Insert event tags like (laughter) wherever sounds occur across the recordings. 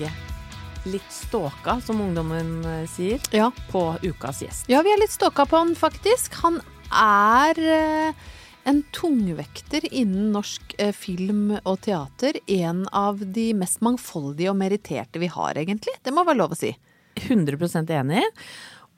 begge litt ståka, som ungdommen eh, sier, Ja. på ukas gjest. Ja, vi er litt ståka på han faktisk. Han er eh, en tungvekter innen norsk eh, film og teater. En av de mest mangfoldige og meritterte vi har, egentlig. Det må være lov å si. 100% enig.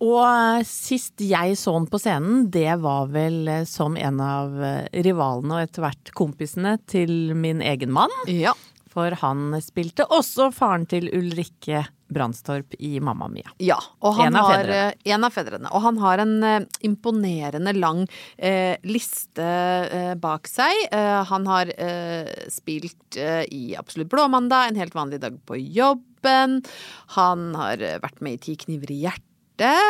Og sist jeg så han på scenen, det var vel som en av rivalene og etter hvert kompisene til min egen mann. Ja. For han spilte også faren til Ulrikke Brandstorp i Mamma Mia. Ja, og han En av har eh, en av fedrene. Og han har en uh, imponerende lang uh, liste uh, bak seg. Han har spilt i Absolutt blåmandag, En helt vanlig dag på jobben. Han har vært med i Ti kniver i hjertet.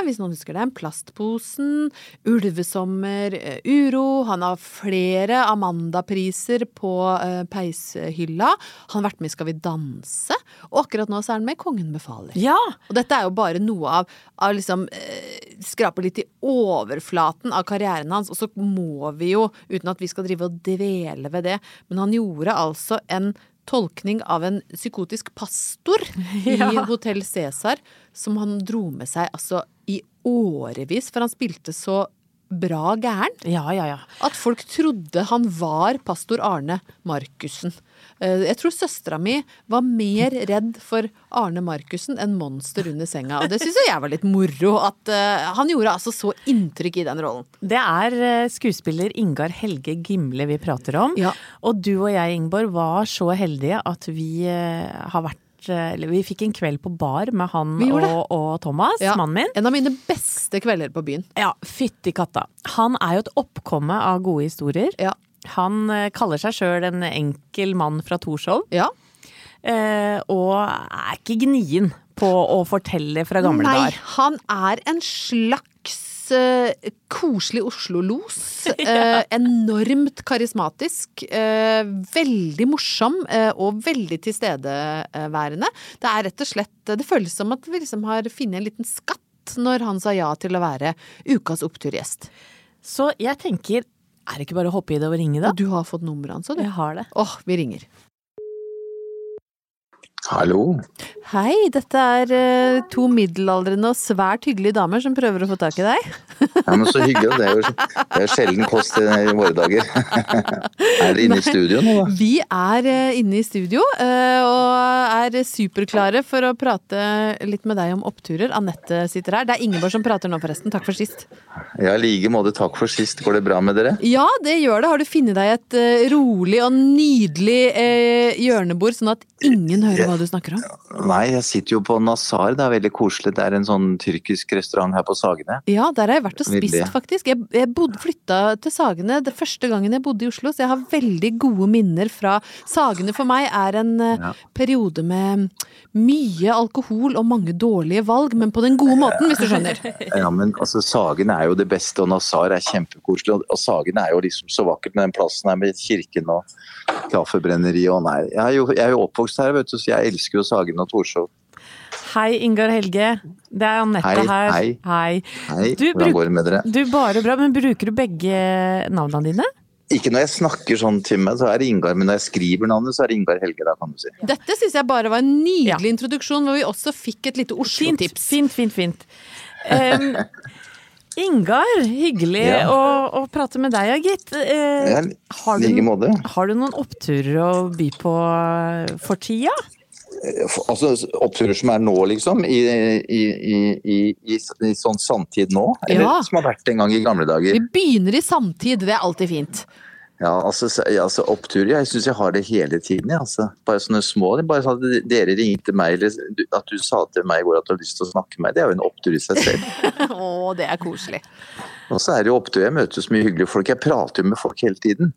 Hvis noen husker den. Plastposen. Ulvesommer. eh, Uro. Han har flere Amanda-priser på eh, peishylla. Han har vært med i Skal vi danse. Og akkurat nå så er han med i Kongen befaler. Ja! Og dette er jo bare noe av, av liksom eh, Skraper litt i overflaten av karrieren hans, og så må vi jo, uten at vi skal drive og dvele ved det, men han gjorde altså en tolkning av en psykotisk pastor i (laughs) Ja. Hotell Cæsar, som han dro med seg altså i årevis, for han spilte så bra gæren. Ja, ja, ja. At folk trodde han var pastor Arne Markussen. Eh, Jeg tror søstera mi var mer redd for Arne Markussen enn monster under senga. Og det syns jeg var litt moro. At eh, han gjorde altså så inntrykk i den rollen. Det er eh, skuespiller Ingar Helge Gimle vi prater om. Ja. Og du og jeg, Ingeborg, var så heldige at vi har vært eh, eller vi fikk en kveld på bar med han og, og Thomas, Ja. mannen min. En av mine beste kvelder på byen. Ja, fytti katta. Han er jo et oppkomme av gode historier. Ja. Han eh, kaller seg sjøl en enkel mann fra Torshov, Ja. eh, og er ikke gnien på å fortelle fra gamle Nei, dager. han er en slags eh, koselig Oslo-los. (laughs) Uh, enormt karismatisk. Uh, veldig morsom og veldig tilstedeværende. Det er rett og slett Det føles som at vi liksom har funnet en liten skatt når han sa ja til å være ukas oppturgjest. Så jeg tenker, er det ikke bare å hoppe i det og ringe, da? Og du har fått nummeret hans, du. Jeg har det. Åh, vi ringer. Hallo. Hei, dette er eh, to middelaldrende og svært hyggelige damer som prøver å få tak i deg. Ja, men Så hyggelig. Det er jo det er sjelden kost i i våre dager. Er dere inne i studio nå, da? Vi er eh, inne i studio eh, og er superklare for å prate litt med deg om oppturer. Anette sitter her. Det er Ingeborg som prater nå, forresten. Takk for sist. Ja, i like måte. Takk for sist. Går det bra med dere? Ja, det gjør det. Har du funnet deg et eh, rolig og nydelig eh, hjørnebord, sånn at ingen hører hva du snakker om? Nei, jeg sitter jo på Nazar. Det er veldig koselig. Det er en sånn tyrkisk restaurant her på Sagene. Ja, der har jeg vært og spist, Veldig. faktisk. Jeg, jeg bodde, flytta til Sagene det første gangen jeg bodde i Oslo, så jeg har veldig gode minner fra Sagene for meg er en eh, Ja. periode med mye alkohol og mange dårlige valg, men på den gode måten, hvis du skjønner. (laughs) Ja, men altså, Sagen er jo det beste, og Nazar er kjempekoselig. Og, og Sagen er jo liksom så vakkert med den plassen her med kirken og kaffebrenneri og nei. Jeg er jo, jeg er jo oppvokst her, vet du, så jeg elsker jo Sagen og Torshov. Hei, Ingar Helge. Det er Anette her. hei. Hei. Hei, Du, hvordan bruk- går det med dere? Du, bare bra. Men bruker du begge navnene dine? Ikke når jeg snakker sånn til meg, så er det Ingar, men når jeg skriver navnet, så er det Ingar Helge, da kan du si. Dette syns jeg bare var en nydelig Ja. introduksjon, hvor vi også fikk et lite Fint, Oslo-tips. fint, fint. fint. Em, (laughs) Ingar, hyggelig Ja. å, å prate med deg, gitt. Eh, har, du, har du noen oppturer å by på eh, for tida? Altså oppturer som er nå, liksom? I, i, i, i, i, i sånn samtid nå? Eller Ja. som har vært en gang i gamle dager? Vi begynner i samtid, det er alltid fint. Ja, altså, så- altså oppturer, jeg syns jeg har det hele tiden. Ja, altså. Bare sånne små. Bare sånn at dere ringte meg, eller at du sa til meg i går at du har lyst til å snakke med meg, det er jo en opptur i seg selv. (laughs) Å, det er koselig. Og så er det jo opptur, jeg møter så mye hyggelige folk. Jeg prater jo med folk hele tiden.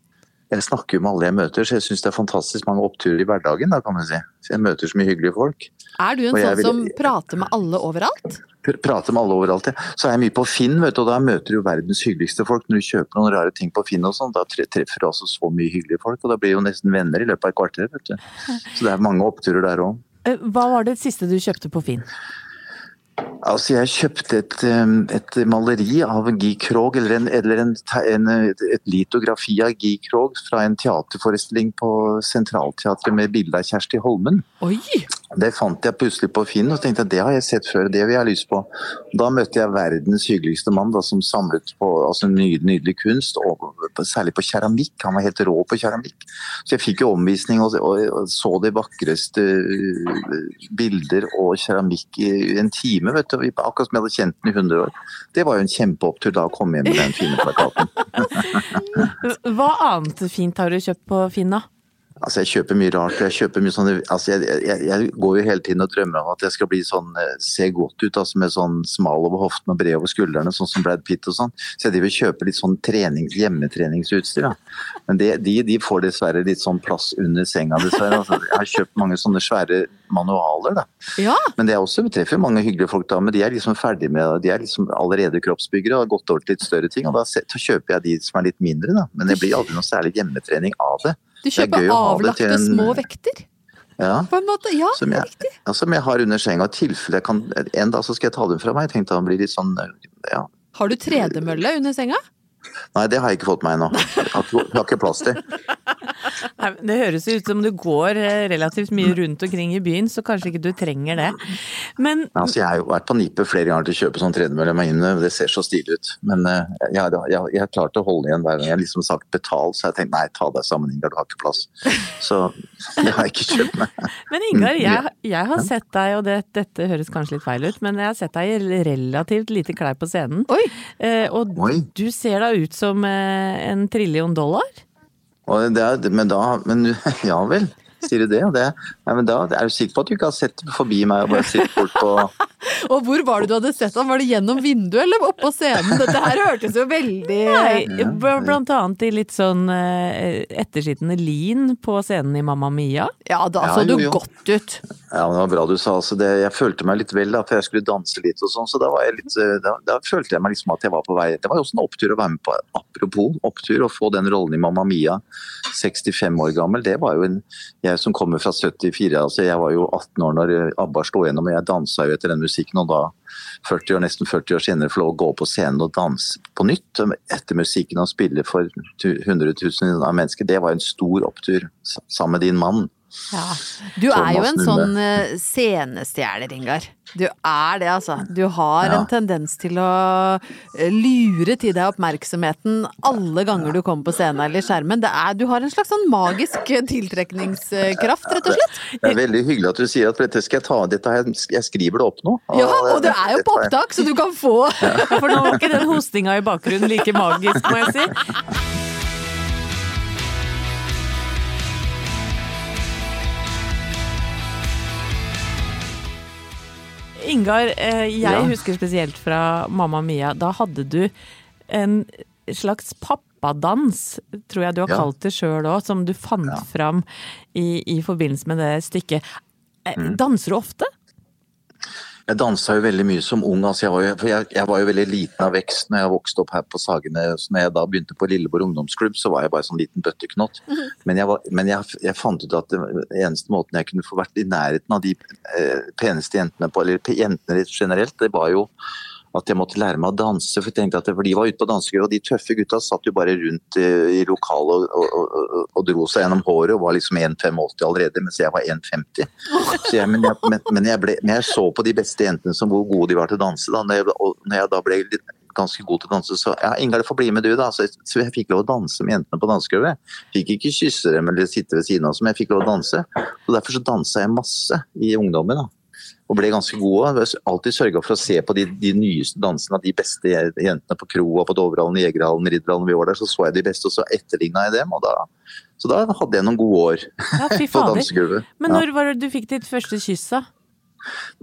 Jeg snakker jo med alle jeg møter, så jeg syns det er fantastisk mange oppturer i hverdagen, da kan man si. Så jeg møter så mye hyggelige folk. Er du en sånn vil- som prater med alle overalt? Pr- Prater med alle overalt. ja. Så er jeg mye på Finn, vet du, og da møter du verdens hyggeligste folk. Når du kjøper noen rare ting på Finn og sånn, da treffer du altså så mye hyggelige folk, og da blir jo nesten venner i løpet av et kvarter, vet du. Så det er mange oppturer der òg. Eh, Hva var det siste du kjøpte på Finn? Altså, jeg kjøpte et, um, et maleri av Guy Krog, eller, en, eller en, en, et litografi av Guy Krog fra en teaterforestilling på Sentralteatret med bilde av Kjersti Holmen. Oi! Det fant jeg plutselig på Finn og tenkte at det har jeg sett før, det vil jeg ha lyst på. Da møtte jeg verdens hyggeligste mann da, som samlet på altså, nydelig, kunst, og særlig på keramikk. Han var helt rå på keramikk. Så jeg fikk jo omvisning og, så de vakreste uh, bilder og keramikk i en time, vet du. Akkurat som jeg hadde kjent den i 100 år. Det var jo en kjempeopptur da å komme hjem med den fine plakaten. (laughs) Hva annet fint har du kjøpt på Finn, da? Altså, jeg kjøper mye rart. Jeg kjøper mye sånne altså, jeg, jeg, jeg går jo hele tiden og drømmer om at jeg skal bli sånn eh, se godt ut, altså med sånn smal over hoften og bred over skuldrene, sånn som Brad Pitt og sånn. Så jeg driver og kjøper litt sånn trenings, hjemmetreningsutstyr. Da. Men det, de, de får dessverre litt sånn plass under senga, dessverre. Altså, jeg har kjøpt mange sånne svære manualer, da. Ja, Men det er også treffer mange hyggelige folk da, men de er liksom ferdig med det. De er liksom allerede kroppsbyggere og har gått over til litt større ting. Og da kjøper jeg de som er litt mindre, da. Men det blir aldri noe særlig hjemmetrening av det. Du er kjøper avlagte en- små vekter, Ja. på en måte. Ja, Som jeg, riktig. ja, som jeg har under senga. Tilfelle jeg kan En dag så skal jeg ta dem fra meg. Jeg tenkte han blir litt sånn ja. Har du tredemølle under senga? Nei, det har jeg ikke fått meg ennå. (laughs) Har har ikke plass til. Nei, Det høres ut som du går eh, relativt mye rundt omkring i byen, så kanskje ikke du trenger det. Men Altså, jeg har jo vært på nippet flere ganger til å kjøpe sånn tredemølle meg inne. Det ser så stilig ut. Men eh, jeg, har- jeg, jeg har klart å holde igjen hver gang jeg har liksom sagt betal, så jeg tenkte nei, ta deg sammen, Ingar, du har ikke plass. Så det har jeg ikke kjøpt meg. (laughs) Men Ingar, Mm, jeg, jeg har sett deg, og det, dette høres kanskje litt feil ut, men jeg har sett deg i relativt lite klær på scenen. Oi! Eh, og Oi. du ser da ut som en trillion dollar. Er, men da Men (laughs) ja vel. Sier du det? det nei, men da er du sikker på at du ikke har sett forbi meg og bare sittet bort på (laughs) Og hvor var det du hadde sett ham? Var det gjennom vinduet eller oppå scenen? Dette her hørtes jo veldig Nei, blant annet i litt sånn eh, ettersittende lin på scenen i Mamma Mia. Ja, da Ja, så du jo, jo. godt ut. Ja, men det var bra du sa. Altså det, jeg følte meg litt vel da, for jeg skulle danse litt og sånn, så da, var jeg litt, eh, da, da følte jeg meg liksom at jeg var på vei. Det var jo også en opptur å være med på. Apropos opptur, å få den rollen i Mamma Mia, 65 år gammel, det var jo en Jeg som kommer fra 74, altså jeg var jo 18 år når ABBA slo gjennom, og jeg dansa jo etter den musikken, og da 40 år, nesten 40 år senere få lov å gå på scenen og danse på nytt etter musikken og spille for tu- hundretusener av mennesker, det var en stor opptur sammen med din mann. Du er jo en sånn eh, Ingar. Du er det, altså. Du har Ja. en tendens til å eh, lure til deg oppmerksomheten alle ganger du kommer på scenen eller skjermen. Det er, du har en slags sånn magisk eh, tiltrekningskraft, rett og slett. Det er veldig hyggelig at du sier at dette skal jeg ta, dette jeg, skriver det opp nå. Ja, og det er jo på opptak, så du kan få (laughs) For nå var ikke den hostinga i bakgrunnen like magisk, må jeg si. Ingar, eh, jeg Ja. husker spesielt fra Mamma Mia. Da hadde du en slags pappadans, tror jeg du har Ja. kalt det sjøl òg, som du fant fram i, i forbindelse med det stykket. Eh, Mm. Danser du ofte? Jeg dansa jo veldig mye som ung. Altså jeg, var jo, jeg, jeg var jo veldig liten av vekst når jeg vokste opp her på Sagene. Så når jeg da begynte på Lilleborg ungdomsklubb, så var jeg bare sånn liten bøtteknott. Men, jeg, var, men jeg, fant ut at det eneste måten jeg kunne få vært i nærheten av de eh, peneste jentene på, eller jentene litt generelt, det var jo at jeg måtte lære meg å danse. For jeg tenkte at for de var ute på dansegulvet, og de tøffe gutta satt jo bare rundt i, i lokalet og, og, og, og, dro seg gjennom håret og var liksom 1,85 allerede, mens jeg var 1,50. Men, jeg, men, men, men jeg så på de beste jentene som hvor gode de var til å danse. Da. Når, jeg, og når jeg da ble litt, ganske god til å danse, så ja, Ingar, få bli med du, da. Så, så jeg fikk lov å danse med jentene på dansegulvet. Fikk ikke kysse dem eller sitte ved siden av dem, men jeg fikk lov å danse. Og Derfor så dansa jeg masse i ungdommen. da og ble ganske gode. Alltid sørga for å se på de, de nyeste dansene av de beste jentene på kroa, på Dovrehallen, Jegerhallen, Ridderhallen. Vi var der, så så jeg de beste, og så etterligna jeg dem. Og da, så da hadde jeg noen gode år Ja, (laughs) på dansegulvet. Men når var det du fikk ditt første kyss, da?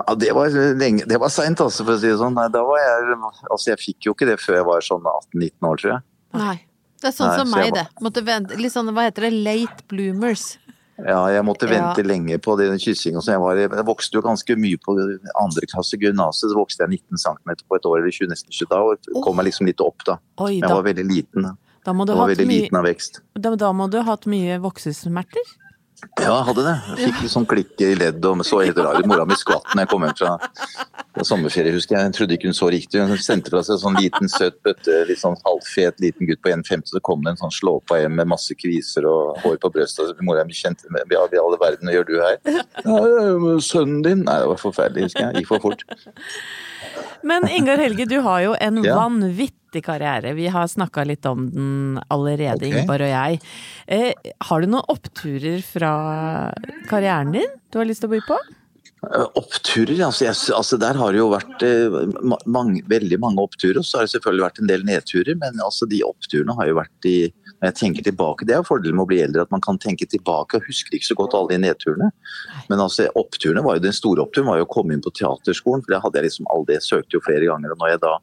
Ja, det var lenge, det var seint, altså, for å si det sånn. Nei, da var jeg, altså, jeg fikk jo ikke det før jeg var sånn 18-19 år, tror jeg. Nei. Det er sånn Nei, som så meg, det. Måtte vente, litt sånn, hva heter det, late bloomers. Ja, jeg måtte vente Ja. lenge på den kyssinga. Så jeg, var, jeg vokste jo ganske mye på andre klasse gymnaset. Så vokste jeg 19 cm på et år eller 20, nesten 20 da, og kom meg liksom litt opp da. Oi, Jeg da, var veldig liten. da. da må du Jeg var veldig mye liten av vekst. da, da må du ha hatt mye voksesmerter? Ja, jeg hadde det. Jeg fikk litt sånn klikk i ledd og så helt rar ut. Mora mi skvatt da jeg kom hjem fra, fra sommerferie, husker jeg. Jeg trodde ikke hun så riktig. Hun sendte fra seg en sånn liten, søt bøtte, litt sånn halvfet liten gutt på 1,50, så kom det en sånn slåpa hjem med masse kviser og hår på brøstet. Og Mora mi kjente med Ja, i alle verden, hva gjør du her? Ja, sønnen din. Nei, det var forferdelig, husker jeg. Gikk for fort. Men Ingar Helge, du har jo en Ja. vanvittig karriere. Vi har snakka litt om den allerede, okay. Ingeborg og jeg. Eh, har du noen oppturer fra karrieren din du har lyst til å by på? Eh, Oppturer, altså, jeg, altså der har det jo vært eh, mange, veldig mange oppturer. og Så har det selvfølgelig vært en del nedturer, men altså de oppturene har jo vært i Når jeg tenker tilbake, Det er jo fordelen med å bli eldre, at man kan tenke tilbake og husker ikke så godt alle de nedturene. Men altså oppturene var jo, den store oppturen var jo å komme inn på teaterskolen, for det hadde jeg liksom aldri Jeg søkte jo flere ganger. og når jeg da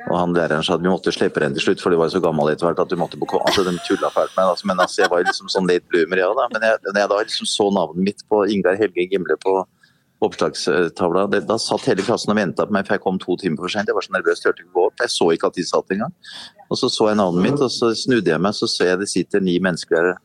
og han læreren sa at vi måtte slippe den til slutt, for de var så gammel etter hvert at du måtte på altså, De tulla fælt med altså, Men altså, jeg var liksom sånn late bloomer, ja da. Men jeg, jeg da liksom så navnet mitt på Ingar Helge Gimle på oppslagstavla, det, da satt hele klassen og venta på meg, for jeg kom to timer for sent. Jeg var så nervøs, turte ikke gå opp. Jeg så ikke at de satt engang. Og så så jeg navnet mitt, og så snudde jeg meg, så ser jeg det sitter ni mennesker der.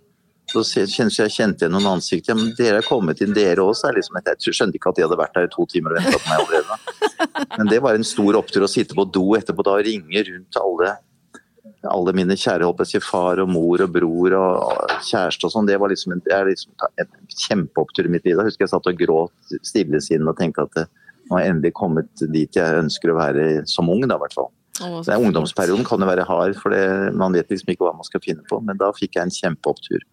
Så kjente jeg kjente igjen noen ansikter. Men dere er kommet inn, dere også. Liksom, jeg skjønte ikke at de hadde vært der i to timer og venta på meg allerede. Men det var en stor opptur å sitte på do etterpå da og ringe rundt til alle, alle mine kjære Håper jeg far og mor og bror og kjæreste og sånn. Det var liksom en, det er liksom en kjempeopptur i mitt liv. Da husker jeg satt og gråt stillesinnende og tenkte at nå har jeg endelig kommet dit jeg ønsker å være som ung, da i hvert fall. Er. Ungdomsperioden kan jo være hard, for det, man vet liksom ikke hva man skal finne på. Men da fikk jeg en kjempeopptur.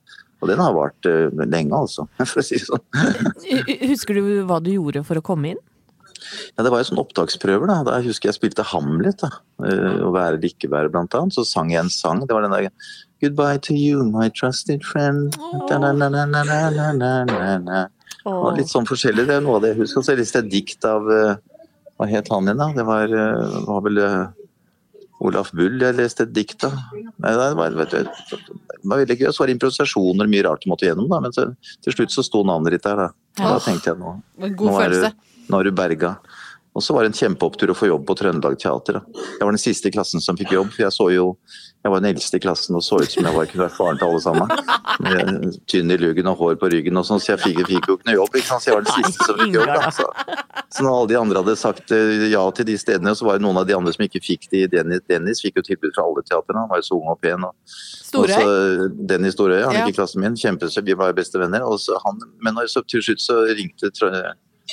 Og den har vart eh, lenge, altså, (laughs) for å si det sånn. Husker du hva du gjorde for å komme inn? Ja, det var jo sånn opptaksprøver, da. Da husker jeg spilte Hamlet, da. eh, Å være eller ikke være, blant annet. Så sang jeg en sang. Det var den der Goodbye to you, my trusted friend. Da-na-na-na-na-na-na-na. Og litt sånn forskjellig. Det er noe av det jeg husker. Så leste jeg et dikt av eh, Hva het han igjen, da? Det var, eh, var vel eh, Olaf Bull jeg leste et dikt av. Det var, vet du, det var veldig gøy. Så var det improvisasjoner, mye rart du måtte gjennom, da. Men så, til slutt så sto navnet ditt der, da. Og da tenkte jeg nå nå er, du, nå er du berga. Og så var det en kjempeopptur å få jobb på Trøndelag Teater. Da. Jeg var den siste i klassen som fikk jobb, for jeg så jo jeg var den eldste i klassen og så ut som jeg var, kunne vært faren til alle sammen. Med Tynn i luggen og hår på ryggen og sånn, så jeg fikk, fikk jo ikke noe jobb. Ikke? Så jeg var den siste som fikk jobb. Da. Så, så når alle de andre hadde sagt eh, ja til de stedene, så var det noen av de andre som ikke fikk de. Dennis, Dennis fikk jo tilbud fra alle teatrene, han var jo så ung og pen. Og, Storøy? og Dennis Storøy, han gikk i klassen min, kjempesøt, vi var bestevenner. Og så han, men når- så til slutt så ringte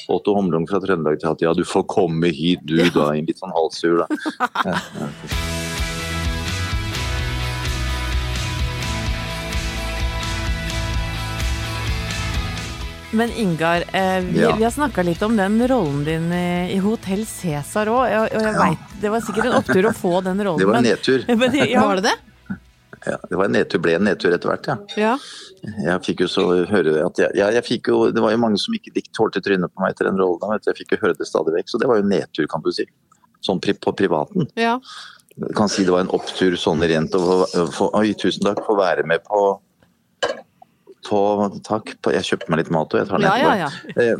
Otto Homlung fra Trøndelag Teater, ja du får komme hit du da, i litt sånn halvsur da. (laughs) Ja, ja. Men Ingar, eh, vi, Ja. vi har snakka litt om den rollen din i, i Hotell Cæsar òg, og, jeg, jeg Ja. vet, det var sikkert en opptur å få den rollen. Det var en nedtur. (laughs) men, ja, Var det det? Ja, det var en nedtur, ble en nedtur etter hvert, ja. Ja. Jeg fikk jo så høre at jeg, ja, jeg fikk jo, Det var jo mange som ikke tålte trynet på meg etter den rollen. vet du. Jeg fikk jo høre det stadig vekk, så det var jo en nedtur, kan du si. Sånn pri på privaten. ja. Jeg kan si det var en opptur sånn rent få få- Oi, tusen takk for å være med på på, takk. Jeg kjøpte meg litt mat og jeg tar den Ja, etterpå. ja, ja.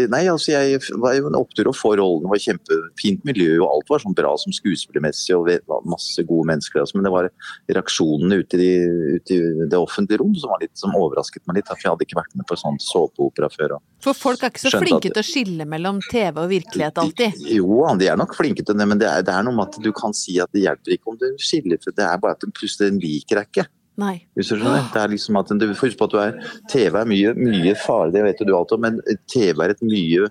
jeg- Nei, altså jeg var jo en opptur å få rollen. Det var kjempefint miljø og alt var sånn bra som skuespillermessig og masse gode mennesker. Altså, men det var reaksjonene ute i, de- ute i det offentlige rom som, var litt, som overrasket meg litt. For jeg hadde ikke vært med på sånn såpeopera før. For folk er ikke så flinke at- til å skille mellom TV og virkelighet alltid. Jo, de er nok flinke til det, men det er, det er noe med at du kan si at det hjelper ikke om du skiller, for det er bare at plutselig den liker deg ikke. Nei. Hvis du skjønner. Det er liksom at du får huske på at du er TV er mye, mye farlig, det vet du alt om, men TV er et mye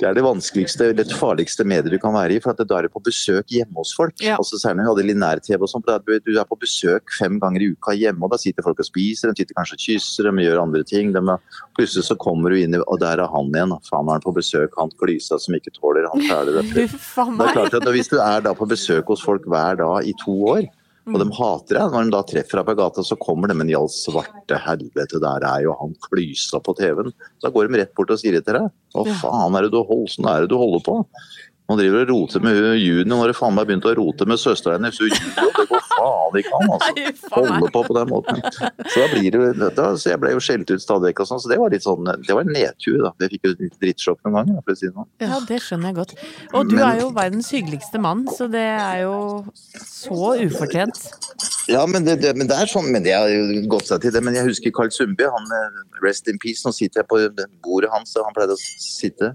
det er det vanskeligste, det farligste mediet du kan være i, for da er du på besøk hjemme hos folk. Ja. Altså Særlig når vi hadde linær-TV og er du du er på besøk fem ganger i uka hjemme, og da sitter folk og spiser, de sitter kanskje og kysser, de gjør andre ting. De, plutselig så kommer du inn, og der er han igjen. Faen er han på besøk, han klysa som ikke tåler han fæle dette. Det er (laughs) klart at Hvis du er da på besøk hos folk hver dag i to år, og de hater deg, når de da treffer deg på gata, så kommer de med i all svarte helvete, der er jo han klysa på TV-en. Da går de rett bort og sier det til deg. Hva faen er det du holder, sånn er det du holder på? Nå driver og roter med hun Juni, nå har du faen meg begynt å rote med søstera hennes. Det går faen ikke an, altså. (laughs) Holde på på den måten. Så da blir det, da, så jeg ble jo skjelt ut stadig vekk og sånn, så det var litt sånn, det var en nedtur da. Jeg fikk jo et drittsjokk noen ganger, for å si det sånn. Ja, det skjønner jeg godt. Og du Men- er jo verdens hyggeligste mann, så det er jo så ufortjent. Ja, men det, det, men det er sånn, men det har jo gått seg til det. Men jeg husker Carl Sundby, han eh, rest in peace. Nå sitter jeg på bordet hans, og han pleide å sitte.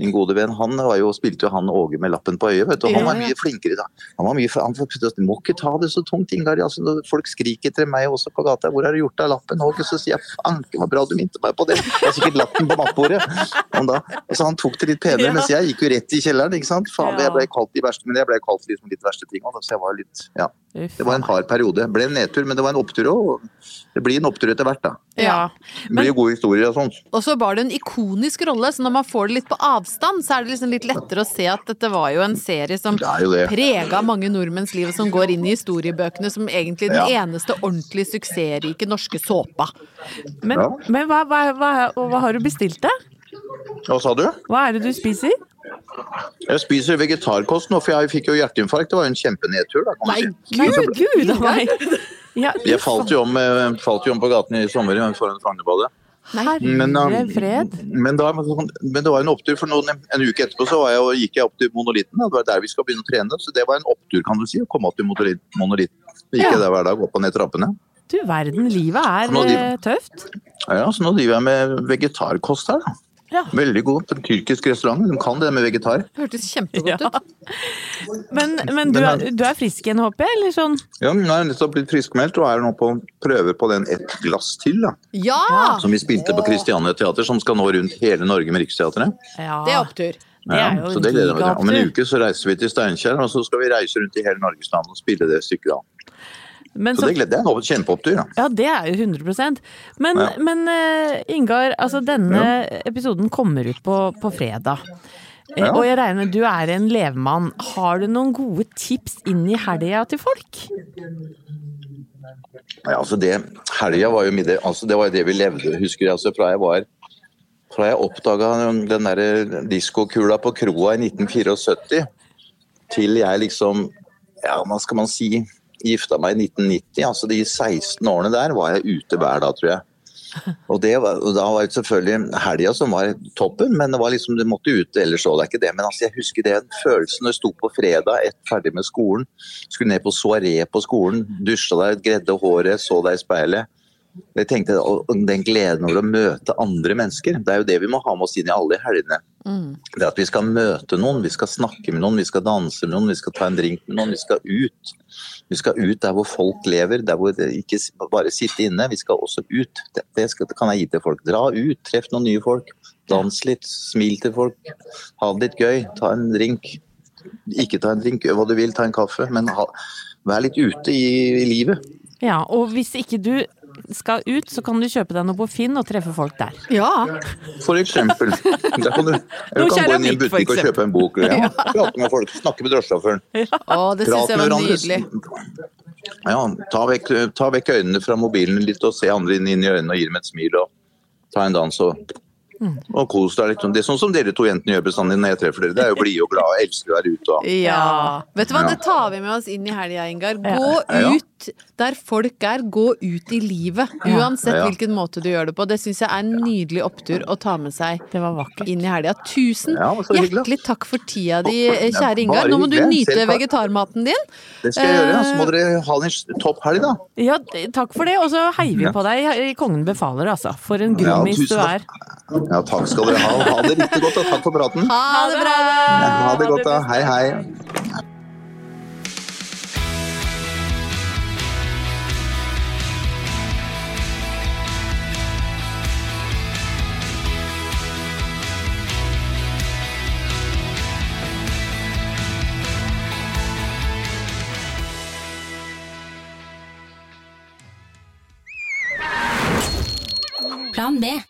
Min gode venn, han var jo, spilte jo han Åge med lappen på øyet, vet du. Han var mye flinkere da. Han var mye, han du må ikke ta det så tungt, Ingar. Altså, når folk skriker til meg også på gata, hvor har du gjort av lappen, Åge? Så sier jeg, 'Fanken, det bra du minte meg på det. Det er sikkert lappen på nattbordet. Altså, han tok det litt penere, Ja. mens jeg gikk jo rett i kjelleren, ikke sant. Faen, jeg ble kalt de verste, men jeg ble kalt liksom litt verste ting òg, så jeg var litt, ja. Uff Det var en hard periode. Det ble en nedtur, men det var en opptur òg. Det blir en opptur etter hvert, da. Ja. Det blir gode historier og sånt. Og så var det en ikonisk rolle, så når man får det litt på avstand, så er det liksom litt lettere å se at dette var jo en serie som prega mange nordmenns liv, og som går inn i historiebøkene som egentlig den Ja. eneste ordentlig suksessrike norske såpa. Men, Ja. men hva, hva, hva, hva har du bestilt deg? Hva sa du? Hva er det du spiser? Jeg spiser vegetarkost nå, for jeg fikk jo hjerteinfarkt. Det var jo en kjempenedtur, da. Nei, si. Gud, gud a meg! Ja, Jeg falt jo om, eh, falt jo om på gaten i sommer foran Frognerbadet. Men, um, Herre fred. Men, da, men det var en opptur, for noen, en uke etterpå så var jeg, og gikk jeg opp til monolitten. Det var der vi skal begynne å trene. Så det var en opptur, kan du si, å komme opp til monolit- monolitten. Gikk Ja. jeg der hver dag, opp og ned trappene. Du verden, livet er driver, eh, tøft. Ja, Så nå driver jeg med vegetarkost her, da. Ja. Veldig god. på En tyrkisk restaurant. De kan det med vegetar. Hørtes kjempegodt Ja. ut. Men, men du, er, du er frisk igjen, håper jeg? Eller sånn? Ja, men Nå er nettopp blitt friskmeldt og er nå på prøver på den Ett glass til, da. Ja! Som vi spilte på Christiania Teater, som skal nå rundt hele Norge med Riksteatret. Ja. Det er opptur. Det er jo så det gleder jeg meg til. Om en uke så reiser vi til Steinkjer, og så skal vi reise rundt i hele Norgesland og spille det stykket da. Men Så så, det jeg meg til. Kjempeopptur. da. ja, det er jo 100% Men, Ja. men eh, Ingar, altså denne episoden kommer ut på, på fredag. Eh, Ja. Og jeg regner med du er en levemann. Har du noen gode tips inn i helga til folk? Ja, altså det, helga var jo middag, altså det var jo det vi levde, husker jeg. Altså fra jeg var fra jeg oppdaga den der diskokula på kroa i 1974, til jeg liksom Ja, hva skal man si? Gifta meg i 1990. Altså de 16 årene der var jeg ute hver dag, tror jeg. Og, var, og da var det selvfølgelig helga som var toppen, men det var liksom, du måtte ut, ellers så det ikke det. Men altså, jeg husker det, følelsen når jeg sto på fredag, ett ferdig med skolen, skulle ned på soaré på skolen, dusja deg, gredde håret, så deg i speilet. Jeg tenkte, Den gleden over å møte andre mennesker, det er jo det vi må ha med oss inn i alle helgene. Det at vi skal møte noen, vi skal snakke med noen, vi skal danse med noen, vi skal ta en drink med noen, vi skal ut. Vi skal ut der hvor folk lever, der hvor det ikke bare sitte inne. Vi skal også ut. Det, det, skal, det kan jeg gi til folk. Dra ut, treff noen nye folk. Dans litt, smil til folk. Ha det litt gøy. Ta en drink. Ikke ta en drink, gjør hva du vil, ta en kaffe, men ha, vær litt ute i, i livet. Ja, og hvis ikke du skal ut, så kan du kjøpe deg noe på Finn og treffe folk der. Ja. For eksempel. Der kan du, du kan gå inn i en butikk og kjøpe en bok. Ja. (laughs) Prate med folk, snakke med drosjesjåføren. Å, det syns jeg med var hverandre. nydelig. Ja, ta vekk, ta vekk øynene fra mobilen litt og se andre inn, inn i øynene og gi dem et smil. og Ta en dans og, og kos deg litt. Det er sånn som dere to jentene gjør bestandig når jeg treffer dere. Det er jo blide og glade, elsker å være ute og Ja. Vet du hva, Ja. det tar vi med oss inn i helga, Ingar. Gå Ja. ut der folk er. Gå ut i livet. Uansett Ja. hvilken måte du gjør det på. Det syns jeg er en nydelig opptur å ta med seg Det var inn i helga. Tusen Ja, hjertelig takk for tida di, kjære Ja, Ingar. Nå må du nyte vegetarmaten din. Det skal jeg gjøre. Så må Eh. dere ha en topp helg, da. Ja, takk for det, og så heier vi på deg i Kongen befaler, altså. For en Ja, du er. Ja, takk skal dere ha. Ha det riktig godt, og takk for praten. Ha det bra! Ha det godt, da. Hei, hei. Plan B.